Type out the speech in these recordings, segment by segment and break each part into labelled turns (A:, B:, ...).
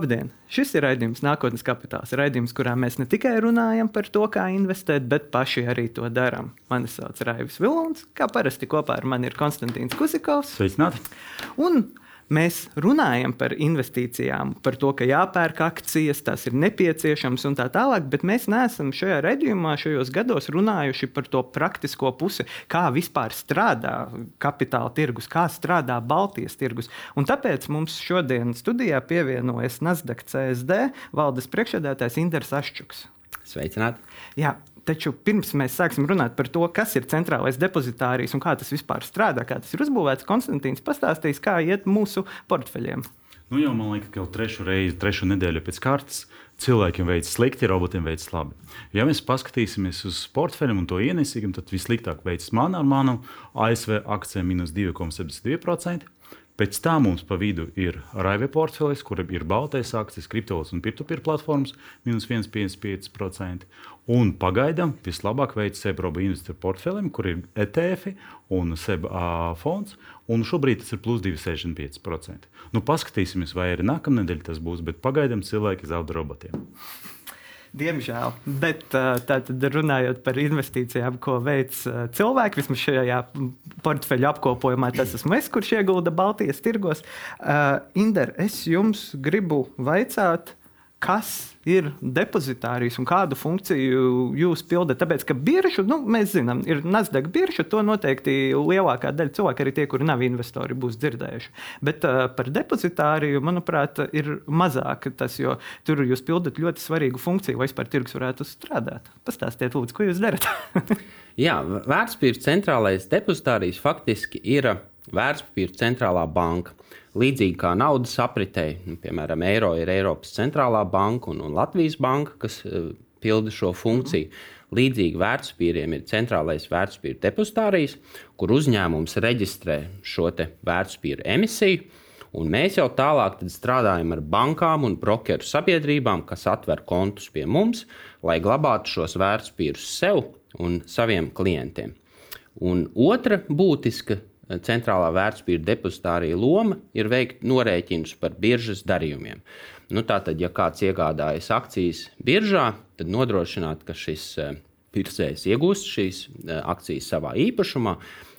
A: Labdien! Šis ir raidījums Nākotnes kapitāls. Raidījums, kurā mēs ne tikai runājam par to, kā investēt, bet paši arī to darām. Mani sauc Raivis Vilons, kā parasti kopā ar mani ir Konstantīns Kusikovs.
B: Sveicināti!
A: Un Mēs runājam par investīcijām, par to, ka jāpērk akcijas, tās ir nepieciešamas un tā tālāk, bet mēs neesam šajā redzējumā, šajos gados runājuši par to praktisko pusi, kā vispār strādā kapitāla tirgus, kā strādā Baltijas tirgus. Un tāpēc mums šodien studijā pievienojas Nasdaq CSD valdes priekšsēdētājs Inders Ašķuks.
C: Sveicināti!
A: Jā, Taču pirms mēs sāksim runāt par to, kas ir centrālais depozitārijs un kā tas vispār strādā, kā tas ir uzbūvēts, Konstantīns pastāstīs, kā iet mūsu portfeļiem.
B: Nu jau man liekas, ka jau trešu reizi, trešu nedēļu pēc kārtas cilvēkiem veicas slikti, robotiem veicas labi. Ja mēs paskatīsimies uz portfeļiem un to ienesīgumu, tad vissliktāk veicas man ar manu ASV akcijiem minus 2,72%. Pēc tam mums pa vidu ir Raive portfelis, kur ir baltais akcijas, kriptovalūtas un peer-to-peer platformas, minus 1,55%. Un pagaidām vislabāk veids Sebroba investoru portfelim, kur ir ETF un SEB fonds. Un šobrīd tas ir plus 2,65%. Nu, paskatīsimies, vai arī nākamā nedēļa tas būs, bet pagaidām cilvēki zaudē robotiem.
A: Diemžēl. Bet tātad runājot par investīcijām, ko veids cilvēki, vismaz šajā portfeļu apkopojumā, tas esmu es, kurš iegulda Baltijas tirgos. Inder, es jums gribu vaicāt, kas ir depozitārijs un kādu funkciju jūs pildat. Tāpēc, ka biržu, nu, mēs zinām, ir Nasdaq birža, to noteikti lielākā daļa cilvēku, arī tie, kuri nav investori, būs dzirdējuši. Bet uh, par depozitāriju, manuprāt, ir mazāk tas, jo tur jūs pildat ļoti svarīgu funkciju, lai vispār tirgus varētu strādāt. Pastāstiet, lūdzu, ko jūs darat?
C: Jā, vērtspapīra centrālais depozitārijs faktiski ir vērtspapīra centrālā banka. Līdzīgi kā naudas apritei, nu, piemēram, eiro ir Eiropas centrālā banka un, un Latvijas banka, kas uh, pilda šo funkciju. Līdzīgi vērtspapīriem ir centrālais vērtspapīra depozitārijas, kur uzņēmums reģistrē šo vērtspapīru emisiju. Un mēs jau tālāk strādājam ar bankām un brokeru sabiedrībām, kas atver kontus pie mums, lai glabātu šos vērtspapīrus sev un saviem klientiem. Un otra būtiska centrālā vērtspapīra depozitārija loma ir veikt norēķinus par biržas darījumiem. Nu, tātad, ja kāds iegādājas akcijas biržā, tad nodrošināt, ka šis e, pircējs iegūst šīs e, akcijas savā īpašumā,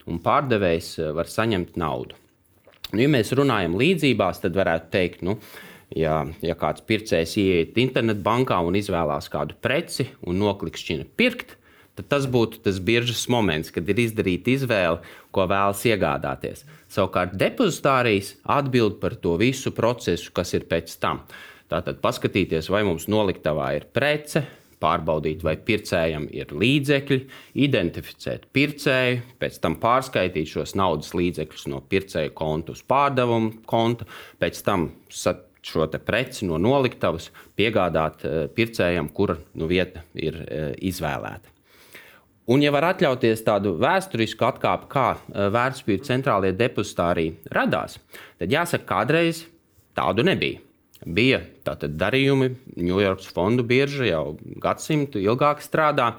C: un pārdevējs e, var saņemt naudu. Nu, ja mēs runājam līdzībās, tad varētu teikt, nu, ja, ja kāds pircējs ieiet internetbankā un izvēlās kādu preci un noklikšķina pirkt, tad tas būtu tas biržas moments, kad ir izdarīta izvēle, ko vēlas iegādāties. Savukārt depozitārijas atbild par to visu procesu, kas ir pēc tam. Tātad paskatīties, vai mums noliktavā ir prece, pārbaudīt, vai pircējam ir līdzekļi, identificēt pircēju, pēc tam pārskaitīt šos naudas līdzekļus no pircēja konta uz pārdevumu konta, pēc tam šo preci no noliktavas piegādāt eh, pircējam, kura nu, vieta ir eh, izvēlēta. Un, ja var atļauties tādu vēsturisku atkāpi, kā eh, vērtspapīra centrālajie depozitāriji radās, tad jāsaka, kādreiz tādu nebija. Bija tātad darījumi, Ņujorkas fondu birža jau gadsimtu ilgāk strādā,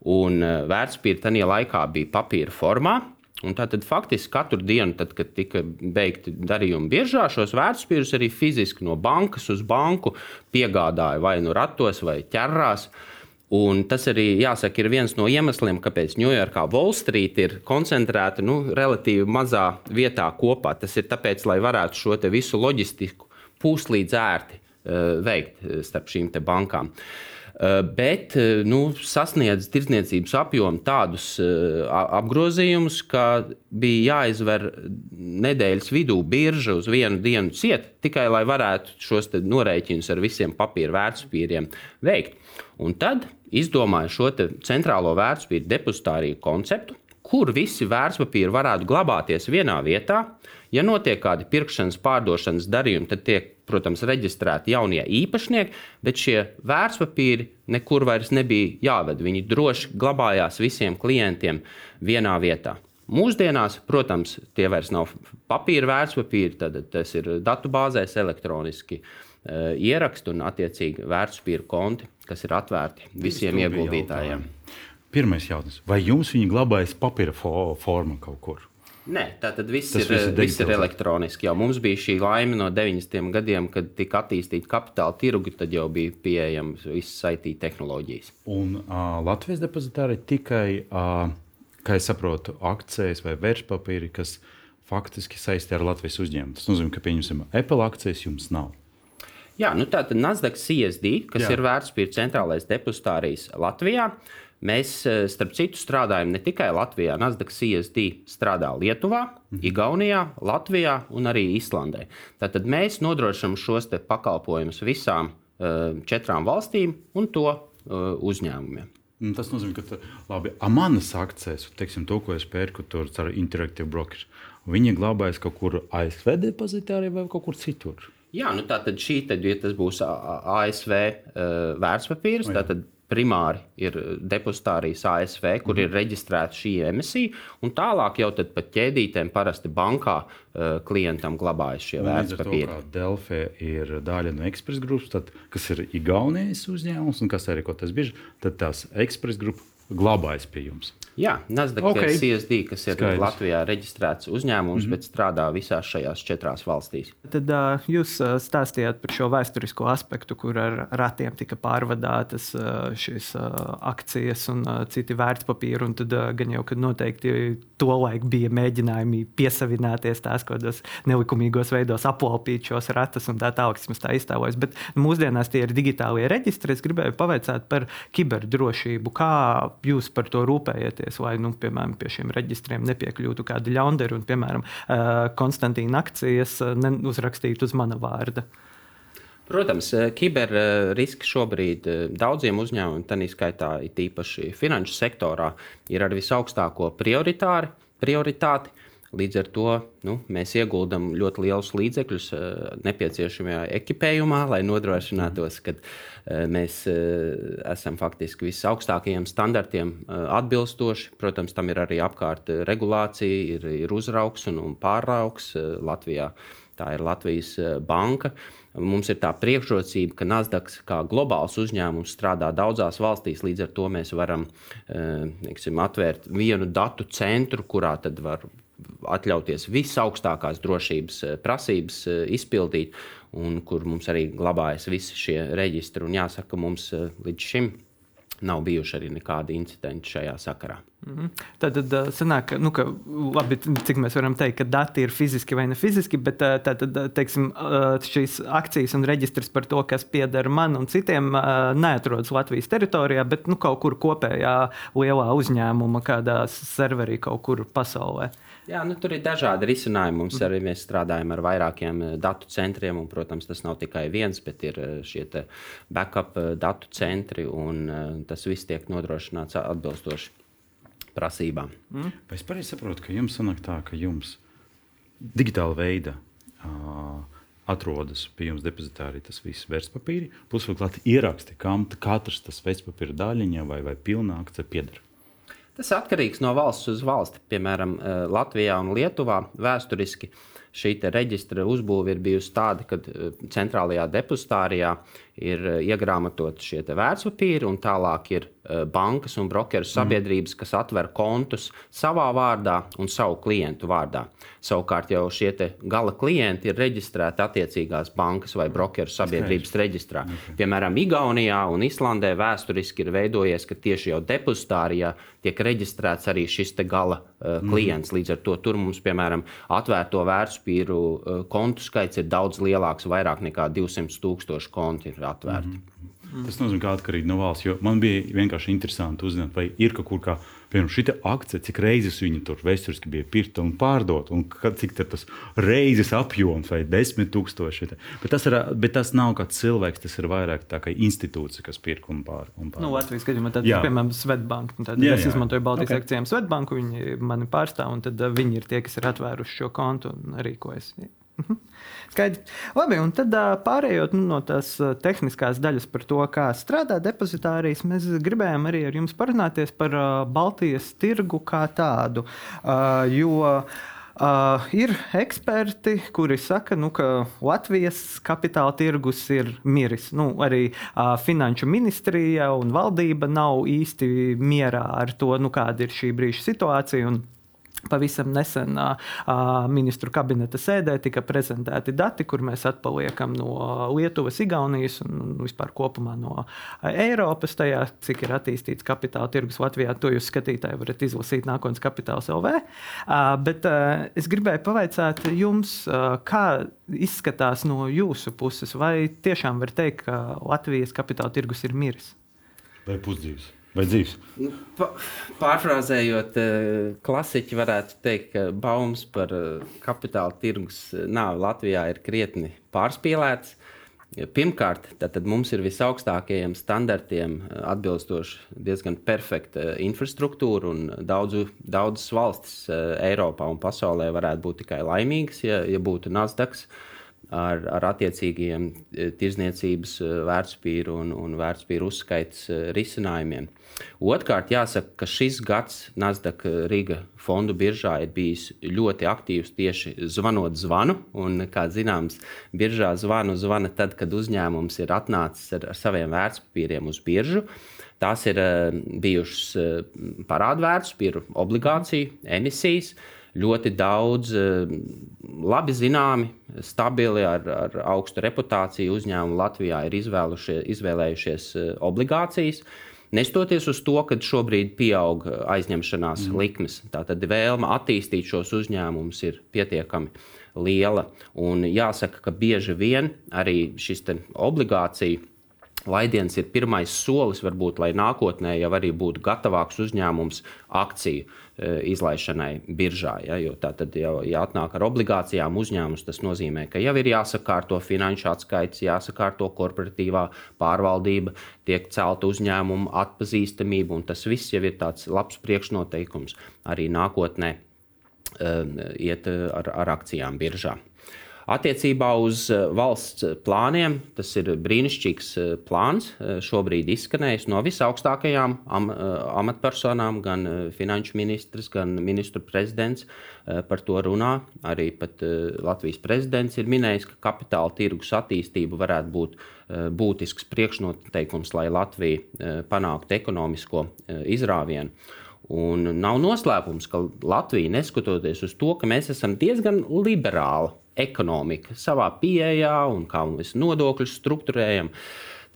C: un eh, vērtspapīri tajā laikā bija papīra formā. Un tātad faktiski katru dienu, tad, kad tika beigti darījumi biržā, šos vērtspapīrus arī fiziski no bankas uz banku piegādāja vai nu ratos vai ķerrās. Uh, Un tas arī jāsaka, ir viens no iemesliem, kāpēc Ņujorkā Wall Street ir koncentrēta nu, relatīvi mazā vietā kopā. Tas ir tāpēc, lai varētu šo visu loģistiku pūslīdz ērti uh, veikt eh, starp šīm bankām. Uh, bet uh, nu, sasniedz tirdzniecības apjomu tādus apgrozījumus, ka bija jāizver nedēļas vidū birža uz vienu dienu ciet, tikai lai varētu šos norēķinus ar visiem papīra vērtspapīriem veikt. Un tad izdomāja šo centrālo vērtspapīru depozitāriju konceptu, kur visi vērtspapīri varētu glabāties vienā vietā. Ja notiek kādi pirkšanas, pārdošanas darījumi, tad tiek, protams, reģistrēti jaunie īpašnieki, bet šie vērtspapīri nekur vairs nebija jāved. Viņi droši glabājās visiem klientiem vienā vietā. Mūsdienās, protams, tie vairs nav papīra vērtspapīri, tad tas ir datubāzēs elektroniski uh, ieraksti un attiecīgi vērtspapīra konti kas ir atvērti visiem ieguldītājiem.
B: Pirmais jautājums. Vai jums viņi glabājas papīra formā kaut kur?
C: Nē, tā tad viss ir,
B: viss ir
C: viss ir elektroniski. Jau mums bija šī laime no 90. gadiem, kad tika attīstīta kapitāla tirgi, tad jau bija pieejamas visas IT tehnoloģijas.
B: Un uh, Latvijas depozitāri tikai, uh, kā es saprotu, akcijas vai vērtspapīri, kas faktiski saistīti ar Latvijas uzņēmumu. Tas nozīmē, ka, pieņemsim, Apple akcijas jums nav.
C: Jā, nu tā tad Nasdaq CSD, kas
B: Jā.
C: Ir vērtspapīra centrālais depozitārijas Latvijā. Mēs, eh, starp citu, strādājam ne tikai Latvijā. Nasdaq CSD strādā Lietuvā, mhm. Igaunijā, Latvijā un arī Islandē. Tātad mēs nodrošinām šos pakalpojumus visām uh, četrām valstīm un to uh, uzņēmumiem.
B: Tas nozīmē, ka labi, manas akcijas, teiksim, to, ko es pērku tur ar Interactive Broker, viņi glabājas kaut kur ASV depozitāri vai kaut kur citur.
C: Jā, nu tā tad šī, tad, ja tas būs ASV uh, vērtspapīrs, tad primāri ir depozitārijas ASV, kur ir reģistrēta šī emisija, un tālāk jau pa ķēdītēm parasti bankā uh, klientam glabājas šie vērtspapīri.
B: Delfē ir daļa no Express grupas, tad, kas ir Igaunijas uzņēmums un kas arī ko tas bieži, tad tās Express grupa glabājas pie jums.
C: Jā, Nasdaq
B: Ok.
C: okay. CSD, kas ir
B: Skaidrs.
C: Latvijā reģistrēts uzņēmums, mm -hmm. bet strādā visās šajās četrās valstīs.
A: Tad uh, jūs stāstījāt par šo vēsturisko aspektu, kur ar ratiem tika pārvadātas uh, šīs uh, akcijas un uh, citi vērtspapīri. un Tad uh, gan jau, ka noteikti tolaik bija mēģinājumi piesavināties tās kaut kādos nelikumīgos veidos, aplaupīt šos ratus un tā tālāk, kas mums tā iztēlojas. Bet mūsdienās tie ir digitālie reģistri. Es gribēju pavaicāt par kiberdrošību. Kā jūs par to rūpējaties, lai, nu, piemēram, pie šiem reģistriem nepiekļūtu kādi ļaundari un, piemēram, uh, Konstantīna akcijas uh, neuzrakstītu uz mana vārda?
C: Protams, eh, kiberriski šobrīd eh, daudziem uzņēmumiem, tā skaitā it īpaši finanšu sektorā, ir ar visaugstāko prioritāri, prioritāti. Līdz ar to nu, mēs ieguldam ļoti lielus līdzekļus eh, nepieciešamajā ekipējumā, lai nodrošinātos, ka eh, mēs eh, esam faktiski visaugstākajiem standartiem atbilstoši. Protams, tam ir arī apkārt regulācija, ir, ir uzraugs un, un pāraugs Latvijā. Tā ir Latvijas banka. Mums ir tā priekšrocība, ka Nasdaq kā globāls uzņēmums strādā daudzās valstīs. Līdz ar to mēs varam neksim, atvērt vienu datu centru, kurā tad var atļauties visaugstākās drošības eh, prasības eh, izpildīt, un kur mums arī glabājas visi šie reģistri. Un jāsaka, ka mums eh, līdz šim nav bijuši arī nekādi incidenti šajā sakarā.
A: Mhm. Tad, tad uh, sanāk, nu, ka, labi, cik mēs varam teikt, ka dati ir fiziski vai ne fiziski, bet uh, tā, tad, uh, teiksim, šīs akcijas un reģistrs par to, kas pieder man un citiem, neatrodas Latvijas teritorijā, bet nu, kaut kur kopējā lielā uzņēmuma, kādā serverī kaut kur pasaulē.
C: Jā, nu, tur ir dažādi risinājumi. Mums arī mēs strādājam ar vairākiem eh, datu centriem. Un, protams, tas nav tikai viens, bet ir eh, šie backup eh, datu centri. Un, eh, tas viss tiek nodrošināts atbilstoši prasībām.
B: Vai es pareizi saprotu, ka jums sanāk tā, ka jums digitāla veida uh, atrodas pie jums depozitārī tas viss vērtspapīri, plus vēl klāt ieraksti, kam katrs tas vērtspapīra daļiņa vai, vai pilnā akcija pieder.
C: Tas atkarīgs no valsts uz valsti. Piemēram, Latvijā un Lietuvā vēsturiski šī reģistra uzbūve ir bijusi tāda, ka centrālajā depozitārijā ir eh, iegrāmatoti šie vērtspapīri, un tālāk ir eh, bankas un brokeru sabiedrības, kas atver kontus savā vārdā un savu klientu vārdā. Savukārt jau šie gala klienti ir reģistrēti attiecīgās bankas vai brokeru sabiedrības reģistrā. Piemēram, Igaunijā un Islandē vēsturiski ir veidojies, ka tieši jau depozitārijā tiek reģistrēts arī šis te gala uh, klients. Līdz ar to tur mums, piemēram, atvērto vērtspapīru uh, kontu skaits ir daudz lielāks, vairāk nekā 200 tūkstoši konti ir atvērti.
B: Tas nozīmē, ka atkarīgi no valsts. Jo man bija vienkārši interesanti uzzināt, vai ir kaut kur, kā, piemēram, šī akcija, cik reizes viņi tur vēsturiski bija pirkta un pārdota, un kad, cik tad tas reizes apjoms, vai desmit tūkstoši. Bet tas, ir, bet tas nav kā cilvēks, tas ir vairāk tā kā institūcija, kas pirk un pār. Un pār.
A: Nu, Latvijas gadījumā tad,
B: Jā.
A: piemēram, Svetbanka. Tad
B: Jā,
A: es
B: jā.
A: izmantoju Baltijas
B: Ok.
A: okay. akcijām Svetbanku, viņi mani pārstāv, un tad uh, viņi ir tie, kas ir atvēruši šo kontu un rīkojas. Mhm. Skaidrs. Labi, un tad pārējot nu, no tās tehniskās daļas par to, kā strādā depozitārijas, mēs gribējām arī ar jums parunāties par Baltijas tirgu kā tādu. Jo Uh, ir eksperti, kuri saka, nu, ka Latvijas kapitāla tirgus ir miris. Nu, arī uh, finanšu ministrija un valdība nav īsti mierā ar to, nu, kāda ir šī brīža situācija. Un Pavisam nesen uh, ministru kabineta sēdē tika prezentēti dati, kur mēs atpaliekam no Lietuvas, Igaunijas un vispār kopumā no Eiropas. Tajā, cik ir attīstīts kapitāla tirgus Latvijā, to jūs skatītāji varat izlasīt nākotnes kapitāla LV. Uh, bet uh, es gribēju pavaicāt jums, uh, kā izskatās no jūsu puses, vai tiešām var teikt, ka Latvijas kapitāla tirgus ir miris?
B: Vai pusdzīvs? Vai dzīves?
C: Nu, pārfrāzējot, eh, klasiķi varētu teikt, ka baumas par eh, kapitāla tirgus eh, nāvi Latvijā ir krietni pārspīlētas. Pirmkārt, tad mums ir visaugstākajiem standartiem atbilstoši diezgan perfekta infrastruktūra, un daudzu, daudzas valstis Eiropā un pasaulē varētu būt tikai laimīgas, ja, ja būtu Nasdaq ar, ar attiecīgiem e, tirzniecības e, vērtspapīru un, un vērtspapīru uzskaitas e, risinājumiem. Otrkārt, jāsaka, ka šis gads Nasdaq Riga fondu biržā ir bijis ļoti aktīvs tieši zvanot zvanu. Un, kā zināms, biržā zvanu zvana tad, kad uzņēmums ir atnācis ar, ar saviem vērtspapīriem uz biržu. Tās ir bijušas parādvērtspapīru obligāciju emisijas ļoti daudz eh, labi zināmi, stabili, ar, ar augstu reputāciju uzņēmumi Latvijā ir izvēlējušies eh, obligācijas. Nestoties uz to, ka šobrīd pieaug aizņemšanās mm. likmes, tātad vēlme attīstīt šos uzņēmumus ir pietiekami liela. Un jāsaka, ka bieži vien arī šis obligāciju laidiens ir pirmais solis, varbūt, lai nākotnē jau arī būtu gatavāks uzņēmums akciju E, izlaišanai biržā. Ja, jo tā tad jau ja atnāk ar obligācijām uzņēmums, tas nozīmē, ka jau ir jāsakārto finanšu atskaites, jāsakārto korporatīvā pārvaldība, tiek celta uzņēmuma atpazīstamība, un tas viss jau ir tāds labs priekšnoteikums arī nākotnē um, iet ar, ar akcijām biržā. Attiecībā uz eh, valsts plāniem tas ir brīnišķīgs eh, plāns. Eh, šobrīd izskanējis no visaugstākajām am, amatpersonām, gan finanšu ministrs, gan ministru prezidents par to runā. Arī Latvijas prezidents ir minējis, ka kapitāla tirgus attīstība varētu būt būtisks priekšnoteikums, lai Latvija panāktu ekonomisko izrāvienu. Un nav noslēpums, ka Latvija, neskatoties uz to, ka mēs esam diezgan liberāli ekonomika savā pieejā un kā mēs nodokļus struktūrējam.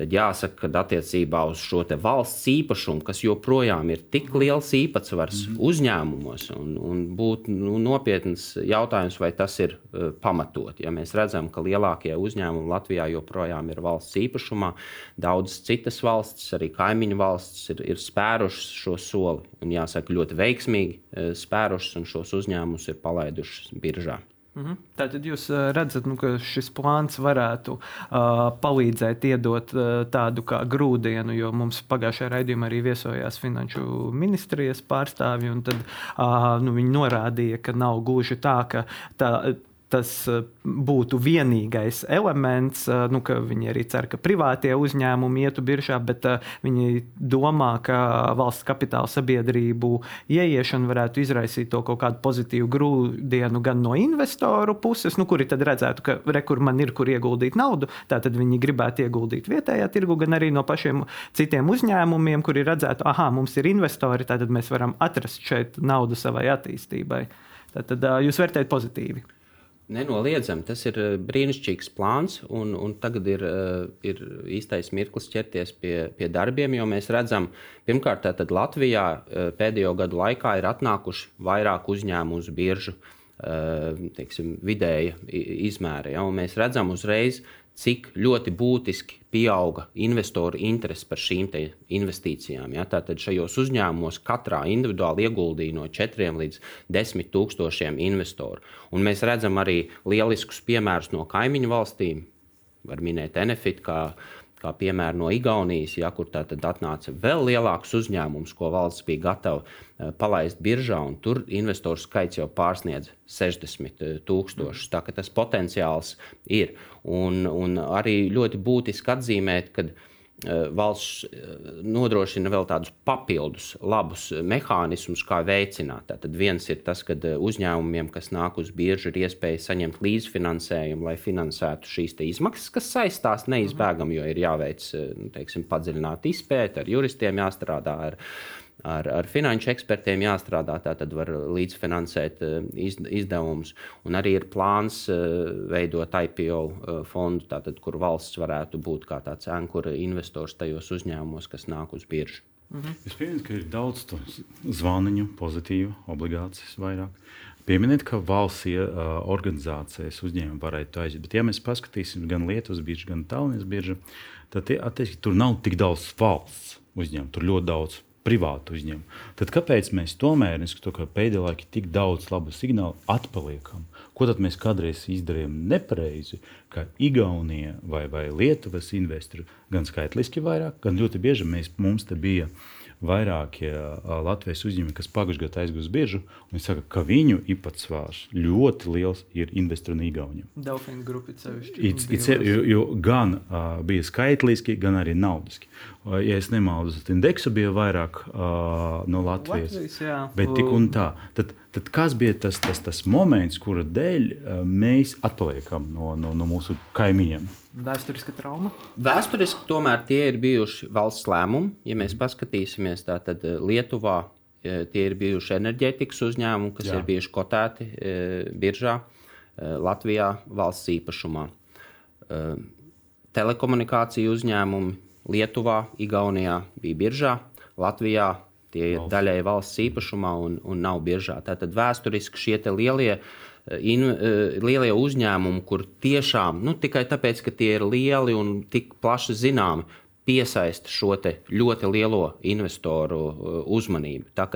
C: Tad jāsaka, ka attiecībā uz šo valsts īpašumu, kas joprojām ir tik liels īpatsvars mm -hmm. uzņēmumos, un, un būtu nu, nopietns jautājums, vai tas ir uh, pamatot. Ja mēs redzam, ka lielākie uzņēmumi Latvijā joprojām ir valsts īpašumā, daudzas citas valstis, arī kaimiņu valstis, ir, ir spērušas šo soli un jāsaka, ļoti veiksmīgi uh, spērušas un šos uzņēmumus ir palaidušas biržā.
A: Mhm. Tātad jūs redzat, nu, ka šis plāns varētu uh, palīdzēt iedot uh, tādu kā grūdienu, jo mums pagājušajā raidījumā arī viesojās finanšu ministrijas pārstāvji, un tad uh, nu, viņi norādīja, ka nav gluži tā, ka tā tas eh, būtu vienīgais elements. Eh, nu, viņi arī cer, ka privātie uzņēmumi ietu biržā, bet eh, viņi domā, ka valsts kapitāla sabiedrību ieiešana varētu izraisīt to kaut kādu pozitīvu grūdienu gan no investoru puses, nu, kuri tad redzētu, ka re, kur man ir kur ieguldīt naudu, tad viņi gribētu ieguldīt vietējā tirgu, gan arī no pašiem citiem uzņēmumiem, kuri redzētu, ah, mums ir investori, tad mēs varam atrast šeit naudu savai attīstībai. Tad, tad jūs vērtējat pozitīvi.
C: Nenoliedzami, tas ir eh, brīnišķīgs plāns, un, un tagad ir, eh, ir īstais mirklis ķerties pie, pie darbiem, jo mēs redzam, pirmkārt, ka Latvijā eh, pēdējo gadu laikā ir atnākuši vairāk uzņēmumu uz biržu, teiksim, vidēja izmēra. Ja, mēs redzam uzreiz, cik ļoti būtiski pieauga investoru interese par šīm investīcijām. Ja? Tātad šajos uzņēmumos katrā individuāli ieguldīja no 4 līdz 10 tūkstošiem investoru. Un mēs redzam arī lieliskus piemērus no kaimiņu valstīm. Var minēt Enefit, kā kā piemēram no Igaunijas, ja, kur tad atnāca vēl lielāks uzņēmums, ko valsts bija gatava eh, palaist biržā, un tur investoru skaits jau pārsniedz 60 eh, tūkstošus. Tā kā tas potenciāls ir. Un, un arī ļoti būtiski atzīmēt, ka valsts eh, nodrošina vēl tādus papildus labus mehānismus, kā veicināt. Tad viens ir tas, ka eh, uzņēmumiem, kas nāk uz biežu, ir iespēja saņemt līdzfinansējumu, lai finansētu šīs izmaksas, kas saistās neizbēgami, jo ir jāveic nu, teiksim, padziļināta izpēta, ar juristiem jāstrādā. Ar, ar, ar finanšu ekspertiem jāstrādā. Tad var līdzfinansēt iz, izdevumus. Un arī ir plāns veidot IPO fondu, tātad, kur valsts varētu būt kā tāds ankura investors tajos uzņēmumos, kas nāk uz biržu.
B: Mhm. Es pieņemu, ka ir daudz zvaniņu, pozitīvu, obligācijas vairāk. Pieminiet, ka valsts uh, organizācijas uzņēmumi varētu aiziet. Bet, ja mēs paskatīsimies gan Lietuvas biržu, gan Tallinas biržu, tad tie, attiecīgi, tur nav tik daudz valsts uzņēmumu, tur ļoti daudz privātu uzņēmumu. Tad kāpēc mēs tomēr, neskatoties, ka pēdējā laikā tik daudz labu signālu, atpaliekam? Ko tad mēs kādreiz izdarījām nepareizi, ka Igaunija vai, vai Lietuvas investori gan skaitliski vairāk, gan ļoti bieži mēs, mums te bija vairākie Latvijas uzņēmumi, kas pagājušajā gadā aizgāja uz biržu, un viņi saka, ka viņu īpatsvars ļoti liels ir investoru no Igaunijas.
A: Delfīna grupa
B: sevišķi. Jo gan uh, bija skaitliski, gan arī naudiski. Ja es nemaldos, tad indeksu bija vairāk uh, no Latvijas. Latvijas jā. Bet tik un tā. Tad, Tad kas bija tas, tas, tas moments, kura dēļ uh, mēs atpaliekam no, no, no mūsu kaimiņiem?
A: Vēsturiska trauma?
C: Vēsturiski tomēr tie ir bijuši valsts lēmumi. Ja mēs paskatīsimies, tad Lietuvā tie ir bijuši enerģētikas uzņēmumi, kas Jā. ir bijuši kotēti e, biržā, e, Latvijā valsts īpašumā. E, telekomunikāciju uzņēmumi Lietuvā, Igaunijā bija biržā, Latvijā Tie ir daļai valsts īpašumā un, un nav biežā. Tātad vēsturiski šie lielie, eh, in, eh, lielie uzņēmumi, kur tiešām nu, tikai tāpēc, ka tie ir lieli un tik plaši zināmi, piesaista šo ļoti lielo investoru eh, uzmanību. Tā,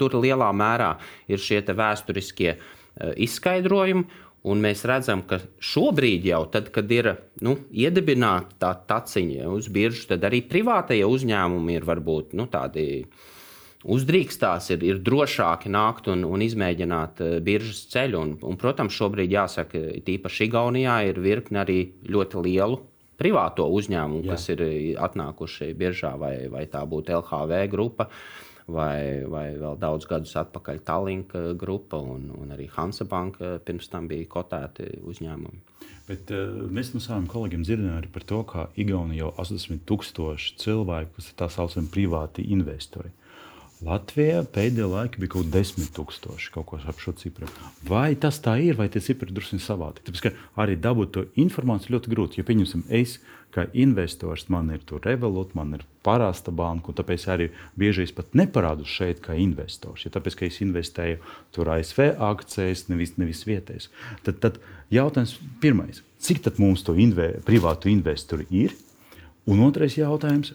C: tur lielā mērā ir šie vēsturiskie izskaidrojumi. Un mēs redzam, ka šobrīd jau, tad, kad ir nu, iedibināta tā taciņa uz biržas, tad arī privātajie uzņēmumi ir varbūt nu, tādi uh, uzdrīkstās, ir, ir drošāki nākt un, un izmēģināt uh, biržas ceļu. Un, un, protams, šobrīd jāsaka, tīpaši Igaunijā ir virkne arī ļoti lielu privāto uzņēmumu, Jā. kas ir eh, atnākuši biržā, vai, vai tā būtu LHV grupa. Vai, vai vēl daudz gadus atpakaļ Tallinka grupa un, un arī Hansa Banka pirms tam bija kotēti uzņēmumi.
B: Bet, uh, mēs no saviem kolēģiem dzirdējām par to, ka Igaunija jau 80,000 cilvēku, kas ir tā saucamie privāti investori. Latvijā pēdējā laikā bija kaut kas desmit tūkstoši, kaut kas ap šo cifru. Vai tas tā ir, vai tie cipari drusku savādi? Tāpēc arī dabūt to informāciju ļoti grūti. Ja pieņemsim, es kā investors, man ir tur revolūta, man ir parasta banka, un tāpēc arī bieži es pat neparādu šeit kā investors. Ja tāpēc, ka es investēju tur ASV akcijas, nevis, nevis vietēs. Tad, tad jautājums pirmais, cik tad mums to invē, privātu investoru ir? Un otrais jautājums,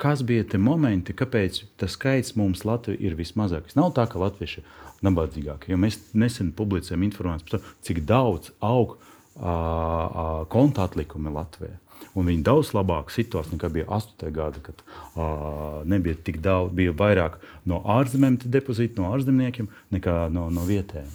B: kas bija tie momenti, kāpēc tas skaits mums Latvijā ir vismazākais? Nav tā, ka latvieši ir nabadzīgāki, jo mēs nesen publicējam informāciju par to, cik daudz aug konta atlikumi Latvijā. Un viņi daudz labāka situācija nekā bija 8. gada, kad uh, nebija tik daudz, bija vairāk no ārzemēm depozītu, no ārzemniekiem nekā no, no vietējiem.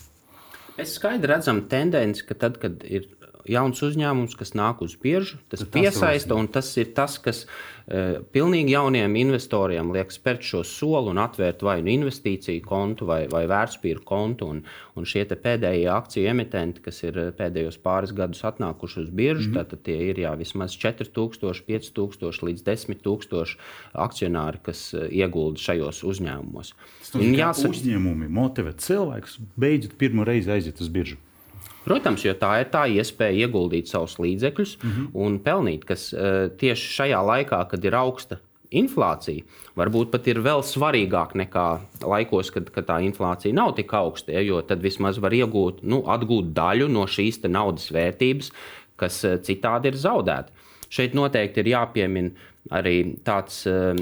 C: Mēs skaidri redzam tendenci, ka tad, kad ir jauns uzņēmums, kas nāk uz biržu, tas, tas piesaista, un tas ir tas, kas uh, pilnīgi jauniem investoriem liek spērt šo soli un atvērt vai nu investīciju kontu vai, vai vērtspapīru kontu. Un, un šie pēdējie akciju emitenti, kas ir eh, pēdējos pāris gadus atnākuši uz biržu, mm -hmm. tad tie ir jā, vismaz 4000, 5000 līdz 10 000 akcionāri, kas uh, iegulda šajos uzņēmumos.
B: Tas jāsaka, uzņēmumi motivē cilvēkus beidzot pirmo reizi aiziet uz biržu.
C: Protams, jo tā ir tā iespēja ieguldīt savus līdzekļus mm -hmm. un pelnīt, kas uh, tieši šajā laikā, kad ir augsta inflācija, varbūt pat ir vēl svarīgāk nekā laikos, kad, kad tā inflācija nav tik augsta, ja, jo tad vismaz var iegūt, nu, atgūt daļu no šīs naudas vērtības, kas uh, citādi ir zaudēta. Šeit noteikti ir jāpiemina arī tāds, uh,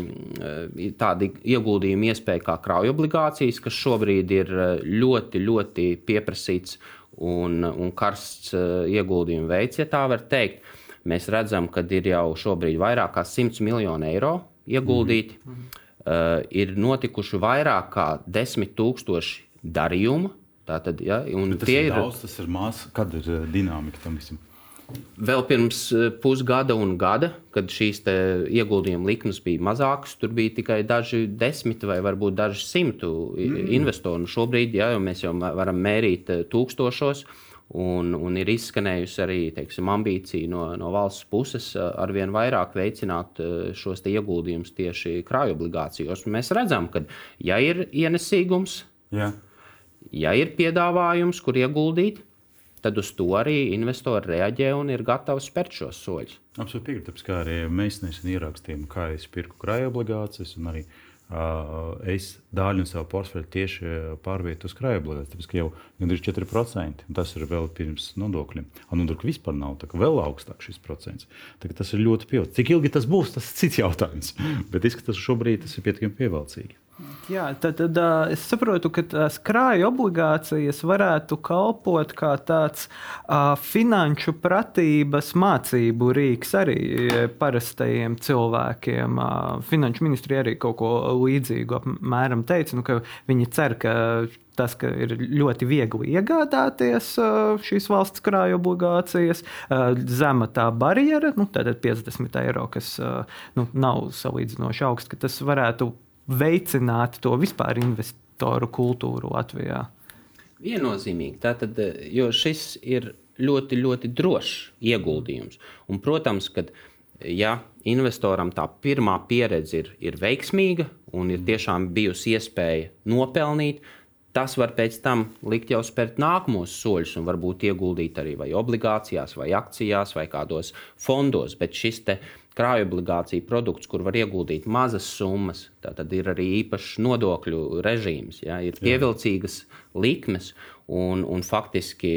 C: tādi ieguldījumi iespēja kā krauju obligācijas, kas šobrīd ir ļoti, ļoti pieprasīts un, un karsts uh, ieguldījumu veids, ja tā var teikt. Mēs redzam, ka ir jau šobrīd vairāk kā 100 miljoni eiro ieguldīti. Mm -hmm. uh, ir notikuši vairāk kā 10 tūkstoši darījumu. Tātad, ja,
B: tas ir daudz, tas ir maz. Kāda ir uh, dinamika tam visam?
C: Vēl pirms eh, pusgada un gada, kad šīs ieguldījuma likmes bija mazākas, tur bija tikai daži desmiti vai varbūt daži simtu mm. investoru. Šobrīd ja, jau mēs jau varam mērīt eh, tūkstošos. Un, un ir izskanējusi arī teiksim, ambīcija no, no valsts puses arvien vairāk veicināt šos ieguldījumus tieši krājuma obligācijos. Mēs redzam, ka, ja ir ienesīgums,
B: Jā.
C: ja ir piedāvājums, kur ieguldīt, tad uz to arī investori reaģē un ir gatavi spērt šos soļus.
B: Absolūti piekrītu. Tāpēc kā arī mēs nesen ierakstījām, kā es pirku krājuma obligācijas un arī uh, es daļu no sava portfeļa tieši pārvietoju uz krājuma obligācijas. Tāpēc, ka jau gandrīz 4% tas ir vēl pirms nodokļiem. Un nodokļu vispār nav, tā kā vēl augstāk šis procents. Tā, tas ir ļoti pievilcīgi. Cik ilgi tas būs, tas ir cits jautājums. Bet izskatās, ka šobrīd tas ir pietiekami pievilcīgi.
A: Jā, tad, tad uh, es saprotu, ka tās krāja obligācijas varētu kalpot kā tāds uh, finanšu pratības mācību rīks arī parastajiem cilvēkiem. Uh, finanšu ministrija arī kaut ko līdzīgu apmēram teica, nu, ka viņi cer, ka tas, ka ir ļoti viegli iegādāties šīs valsts krāju obligācijas, zema tā barjera, nu, tātad 50 eiro, kas nu, nav salīdzinoši augsts, ka tas varētu veicināt to vispār investoru kultūru Latvijā?
C: Viennozīmīgi. Tātad, jo šis ir ļoti, ļoti drošs ieguldījums. Un, protams, ka ja investoram tā pirmā pieredze ir, ir veiksmīga un ir tiešām bijusi iespēja nopelnīt, tas var pēc tam likt jau spērt nākamos soļus un varbūt ieguldīt arī vai obligācijās, vai akcijās, vai kādos fondos. Bet šis krājuma obligācija produkts, kur var ieguldīt mazas summas, tad ir arī īpašs nodokļu režīms, ja, ir pievilcīgas likmes. Un, un faktiski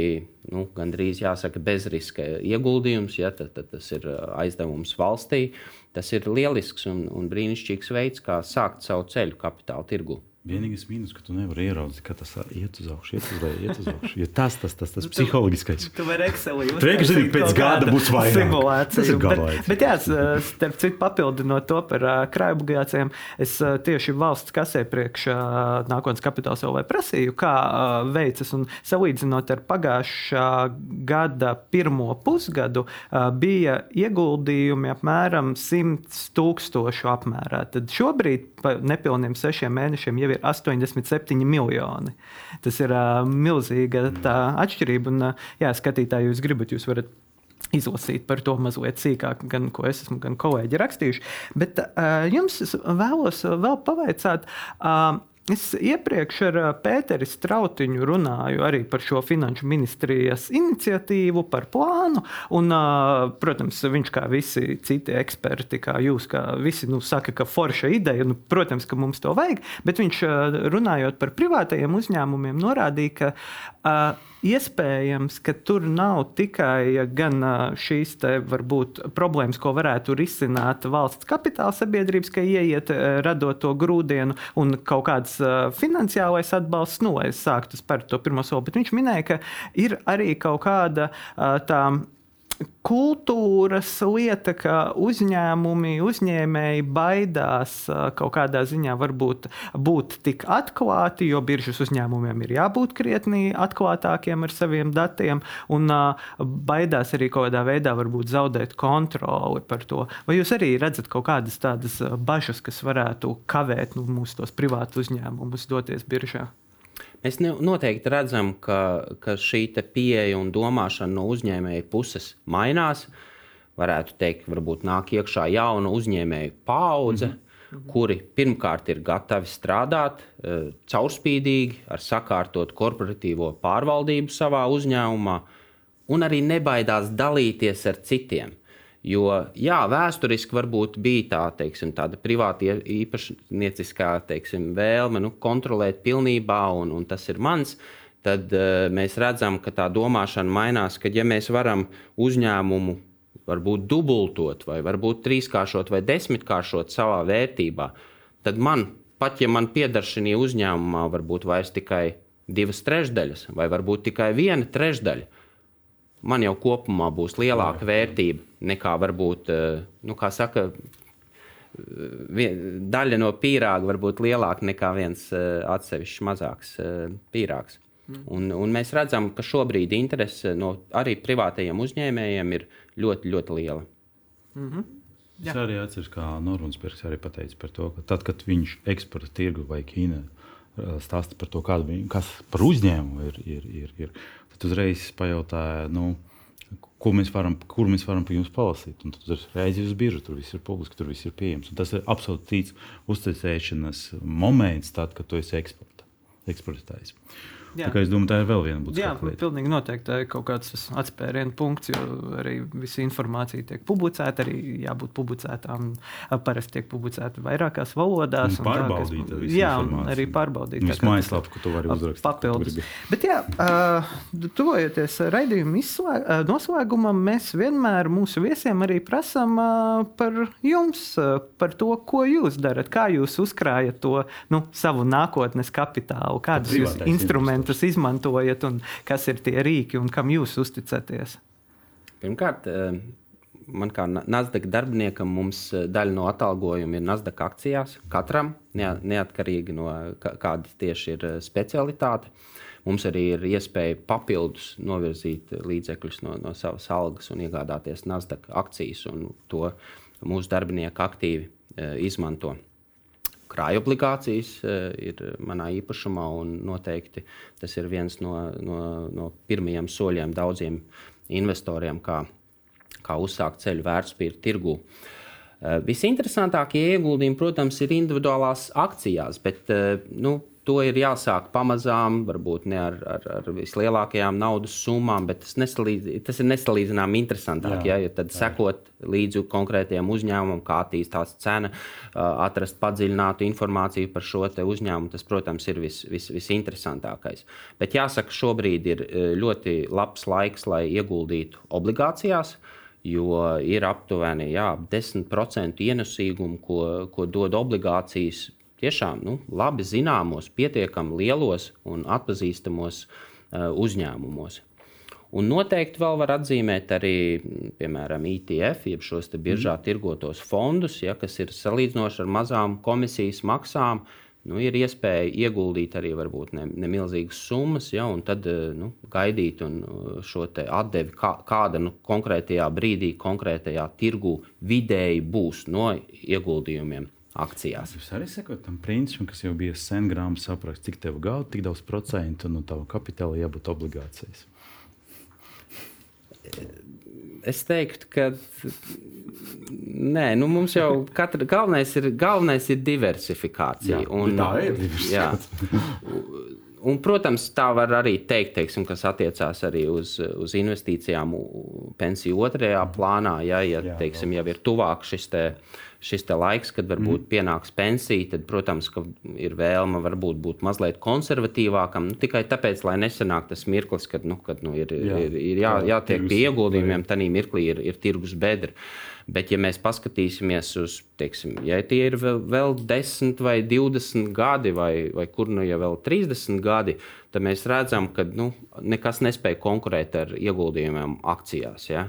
C: nu, gandrīz jāsaka, bezriska ieguldījums, ja tad, tad tas ir aizdevums valstī. Tas ir lielisks un, un brīnišķīgs veids, kā sākt savu ceļu kapitāla tirgu.
B: Vienīgais mīnus, ka tu nevari ieraudzīt, ka tas iet uz augšu, iet uz leju, iet uz augšu. Ja tas tas tas, tas psiholoģiskais.
A: Tu vari Excelī.
B: Tu pēc gada būs vairāk.
A: Simulācija. Bet, bet jā, starp citu papildinot to par uh, krājobligācijām, es uh, tieši valsts kasē priekš uh, nākotnes kapitāls vēl prasīju, kā uh, veicas un salīdzinot ar pagājušā gada pirmo pusgadu, uh, bija ieguldījumi apmēram 100 tūkstošu apmērā. Tad šobrīd pa nepilniem sešiem mēnešiem jau ir 87 miljoni. Tas ir uh, milzīga atšķirība. Un, uh, jā, skatītāji, jūs gribat, jūs varat izlasīt par to mazliet sīkāk, gan ko es esmu, gan kolēģi rakstījuši. Bet uh, jums vēlos vēl pavaicāt. Uh, Es iepriekš ar Pēteri Strautiņu runāju arī par šo finanšu ministrijas iniciatīvu, par plānu. Un, protams, viņš kā visi citi eksperti, kā jūs, kā visi, nu, saka, ka forša ideja, nu, protams, ka mums to vajag, bet viņš runājot par privātajiem uzņēmumiem, norādīja, ka uh, Iespējams, ka tur nav tikai gan šīs te, varbūt, problēmas, ko varētu risināt valsts kapitāla sabiedrības, ka ieiet radot to grūdienu un kaut kāds finansiālais atbalsts, nu, lai sāktu spērt to pirmo soli. Bet viņš minēja, ka ir arī kaut kāda tā kultūras lieta, ka uzņēmumi, uzņēmēji baidās kaut kādā ziņā varbūt būt tik atklāti, jo biržas uzņēmumiem ir jābūt krietni atklātākiem ar saviem datiem, un baidās arī kaut kādā veidā varbūt zaudēt kontroli par to. Vai jūs arī redzat kaut kādas tādas bažas, kas varētu kavēt nu, mūsu tos privātus uzņēmumus doties biržā?
C: Mēs noteikti redzam, ka, ka šī pieeja un domāšana no uzņēmēja puses mainās. Varētu teikt, varbūt nāk iekšā jauna uzņēmēju paudze, mm -hmm. kuri pirmkārt ir gatavi strādāt uh, caurspīdīgi, ar sakārtot korporatīvo pārvaldību savā uzņēmumā, un arī nebaidās dalīties ar citiem. Jo jā, vēsturiski varbūt bija tā, teiksim, tāda privāta īpašnieciskā teiksim, vēlme nu, kontrolēt pilnībā, un, un tas ir mans. Tad uh, mēs redzam, ka tā domāšana mainās, ka ja mēs varam uzņēmumu varbūt dubultot, vai varbūt trīskāršot vai desmitkāršot savā vērtībā, tad man, pat ja man pieder šī uzņēmumā, varbūt vairs tikai divas trešdaļas, vai varbūt tikai viena trešdaļa, man jau kopumā būs lielāka vērtība nekā varbūt, eh, nu, kā saka, daļa no pīrāga var būt lielāka nekā viens eh, atsevišķs mazāks eh, pīrāgs. Mm. Un, un mēs redzam, ka šobrīd interese no arī privātajiem uzņēmējiem ir ļoti, ļoti liela.
B: Mm -hmm. Jā. Es arī atceros, kā Normans Bergs arī pateica par to, ka tad, kad viņš eksporta tirgu vai Ķīnā stāsta par to, kāda viņa, kas par uzņēmumu ir. ir, ir, ir. Tad uzreiz pajautāja, nu, ko mēs varam, kur mēs varam par jums palasīt. Un tad uzreiz ir uz biržu, tur viss ir publiski, tur viss ir pieejams. Un tas ir absolūti cits uzticēšanas moments, tad, kad tu esi eksportētājs. Jā. Es domāju, tā ir vēl viena būtiska
A: lieta. Jā, pilnīgi noteikti tā ir kaut kāds atspērienu punkts, jo arī visa informācija tiek publicēta, arī jābūt publicētām. Parasti tiek publicēta vairākās valodās.
B: Un pārbaudīta. Tā, kas,
A: jā, arī pārbaudīta.
B: Viss mājaslapā, ko tu vari uzrakstīt.
A: Papildus. Bet jā, tuvojoties raidījuma noslēgumam, mēs vienmēr mūsu viesiem arī prasām uh, par jums, par to, ko jūs darat, kā jūs uzkrājat to nu, savu nākotnes kapitālu, kādus jūs instrumentus instrumentus izmantojat un kas ir tie rīki un kam jūs uzticaties?
C: Pirmkārt, eh, man kā Nasdaq darbiniekam, mums eh, daļa no atalgojuma ir Nasdaq akcijās. Katram, neatkarīgi no kāda tieši ir eh, specialitāte. Mums arī ir iespēja papildus novirzīt līdzekļus no, no savas algas un iegādāties Nasdaq akcijas, un to mūsu darbinieki aktīvi izmanto krājobligācijas eh, ir manā īpašumā, un noteikti tas ir viens no, no, no pirmajiem soļiem daudziem investoriem, kā, kā uzsākt ceļu vērtspapīru tirgu. Eh, visinteresantākie ieguldījumi, protams, ir individuālās akcijās, bet eh, nu, to ir jāsāk pamazām, varbūt ne ar, ar, ar vislielākajām naudas summām, bet tas, nesalīdz, tas ir nesalīdzināmi interesantāk. Jā, ja, tad jā. sekot līdzi konkrētiem uzņēmumam, kā attīstās cena, atrast padziļinātu informāciju par šo uzņēmumu, tas, protams, ir vis, vis, visinteresantākais. Bet jāsaka, šobrīd ir ļoti labs laiks, lai ieguldītu obligācijās jo ir aptuveni jā, 10% ienesīgumu, ko, ko dod obligācijas tiešām nu, labi zināmos, pietiekami lielos un atpazīstamos uh, uzņēmumos. Un noteikti vēl var atzīmēt arī, piemēram, ETF, jeb šos biržā mm. tirgotos fondus, ja, kas ir salīdzinoši ar mazām komisijas maksām. Nu, ir iespēja ieguldīt arī varbūt ne, nemilzīgas summas, ja, un tad eh, nu, gaidīt un eh, šo atdevi, kā, kāda nu, konkrētajā brīdī, konkrētajā tirgu vidēji būs no ieguldījumiem akcijās.
B: Jūs arī sekojat tam principam, kas jau bija sen grāmatā saprasts, cik tev gauta, tik daudz procentu no tava kapitāla jābūt obligācijas.
C: Es teiktu, ka nē, nu mums jau katra, galvenais, ir, galvenais ir diversifikācija.
B: Jā, un, tā ir diversifikācija.
C: Un, protams, tā var arī teikt, teiksim, kas attiecās arī uz, uz investīcijām pensiju otrajā plānā. Ja, ja teiksim, jau ir tuvāk šis te, uh, šis laiks, kad varbūt mm. pienāks pensija, tad, protams, ir vēlme varbūt būt mazliet konservatīvākam. Nu, tikai tāpēc, lai nesanāk tas mirklis, kad, nu, kad nu, ir, jā, ir, ir jā, jātiek pie ieguldījumiem, tad mirklī ir, ir tirgus bedra. Bet, ja mēs paskatīsimies uz, teiksim, ja tie ir vēl, vēl 10 vai 20 gadi, vai, vai kur nu jau vēl 30 gadi, tad mēs redzam, ka nu, nekas nespēja konkurēt ar ieguldījumiem akcijās. Ja?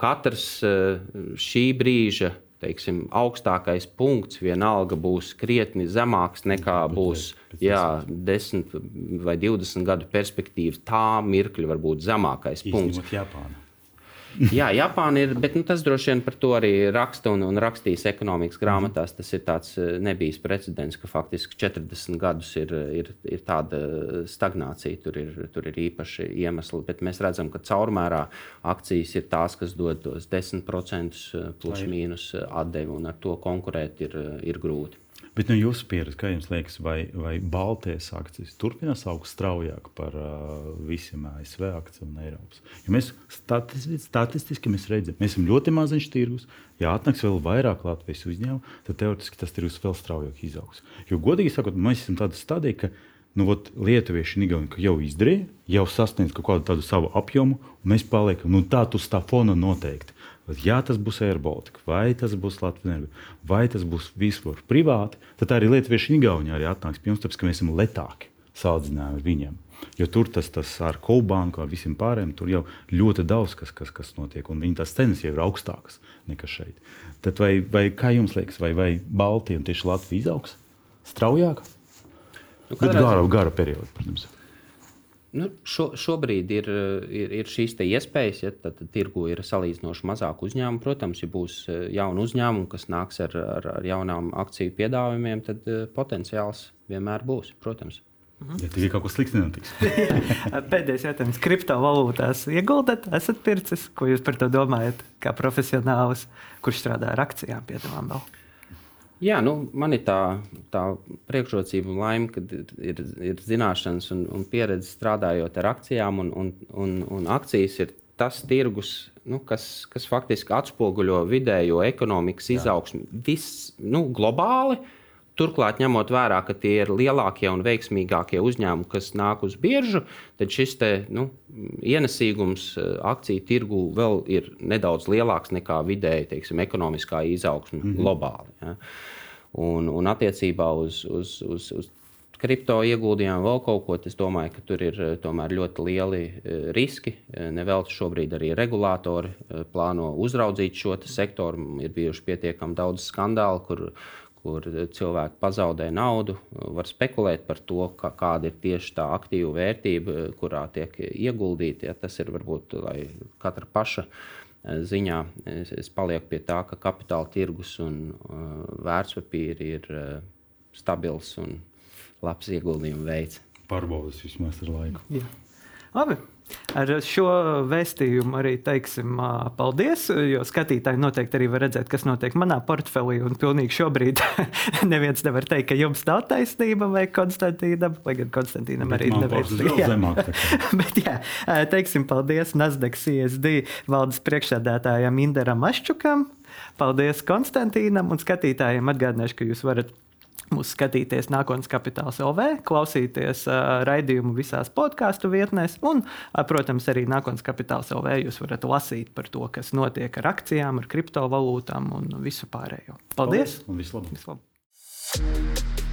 C: Katrs eh, šī brīža teiksim, augstākais punkts vienalga būs krietni zemāks nekā būs jā, 10 vai 20 gadu perspektīvas. Tā mirkļa var būt zemākais punkts.
B: Japāna.
C: Jā, Japāna ir, bet nu, tas droši vien par to arī raksta un, un rakstīs ekonomikas grāmatās. Tas ir tāds eh, nebijis precedents, ka faktiski 40 gadus ir, ir, ir tāda stagnācija. Tur ir, tur ir īpaši iemesli, bet mēs redzam, ka caurmērā akcijas ir tās, kas dod tos 10% eh, plus mīnus atdevi, un ar to konkurēt ir, ir grūti.
B: Bet no jūsu pieredzes, kā jums liekas, vai, vai Baltijas akcijas turpinās augt straujāk par uh, visiem ASV akcijiem un Eiropas? Jo mēs statistiski, statistiski mēs redzam, mēs esam ļoti maziņš tirgus. Ja atnāks vēl vairāk Latvijas uzņēmumu, tad teorētiski tas tirgus vēl straujāk izaugs. Jo godīgi sakot, mēs esam tādā stadijā, ka nu, ot, lietuvieši un igauni jau izdarīja, jau sasniedz kaut kādu tādu savu apjomu, un mēs paliekam nu, tā uz tā fona noteikti. Ja tas būs AirBaltika, vai tas būs Latvijas, vai tas būs vispār privāti, tad arī Lietuvieši Igaunijā arī atnāks pie mums, tāpēc ka mēs esam letāki salīdzinājumā ar viņiem. Jo tur tas, tas ar Kolbānu, ar visiem pārējiem, tur jau ļoti daudz kas, kas, kas notiek, un viņa tās cenas jau ir augstākas nekā šeit. Tad vai, vai kā jums liekas, vai, vai Baltija un tieši Latvija izaugs straujāk? Nu, Bet gara, gara perioda, protams.
C: Nu, šo, šobrīd ir, ir, ir šīs iespējas, ja tad, tirgu ir salīdzinoši mazāk uzņēmumu. Protams, ja būs jauni uzņēmumi, kas nāks ar, ar, ar jaunām akciju piedāvājumiem, tad potenciāls vienmēr būs. Protams.
B: Ja tikai kaut kas slikts nenotiks.
A: Pēdējais jautājums. Kriptovalūtās ieguldat, esat pircis? Ko jūs par to domājat? Kā profesionālis, kurš strādā ar akcijām, piedāvājam vēl?
C: Jā, nu, man ir tā, tā priekšrocība un laime, ka ir, ir zināšanas un, un pieredze strādājot ar akcijām, un, un, un, un akcijas ir tas tirgus, nu, kas, kas faktiski atspoguļo vidējo ekonomikas izaugsmu vis, nu, globāli. Uh, Turklāt, ņemot vērā, ka tie ir lielākie un veiksmīgākie uzņēmumi, kas nāk uz biržu, tad šis te, nu, ienesīgums eh, akciju tirgu vēl ir nedaudz lielāks nekā vidēji teiksim, ekonomiskā izaugsme mm -hmm. globāli. Ja. Un, un attiecībā uz, uz, uz, uz kripto ieguldījumiem vēl kaut ko, es domāju, ka tur ir eh, tomēr ļoti lieli eh, riski. Nevelti šobrīd arī regulātori plāno uzraudzīt šo sektoru. Ir bijuši pietiekami daudz skandālu, kur kur cilvēki pazaudē naudu, var spekulēt par to, ka, kāda ir tieši tā aktīva vērtība, kurā tiek ieguldīta. Ja tas ir varbūt katra paša eh, ziņā. Es, es palieku pie tā, ka kapitāla tirgus un uh, vērtspapīri ir uh, stabils un labs ieguldījuma veids.
B: Pārbaudas vismaz ar laiku. Jā.
A: Labi, Ar šo vēstījumu arī teiksim paldies, jo skatītāji noteikti arī var redzēt, kas notiek manā portfelī. Un pilnīgi šobrīd neviens nevar teikt, ka jums nav taisnība vai Konstantīnam, lai gan Konstantīnam arī
B: nevajag.
A: Bet jā, teiksim paldies Nasdaq CSD valdes priekšsēdētājam Inderam Aščukam. Paldies Konstantīnam un skatītājiem atgādināšu, ka jūs varat mūs skatīties nākotnes kapitāls LV, klausīties uh, raidījumu visās podkāstu vietnēs, un, uh, protams, arī nākotnes kapitāls LV jūs varat lasīt par to, kas notiek ar akcijām, ar kriptovalūtām un visu pārējo. Paldies!
B: Paldies un vislabāk!
A: vislabāk.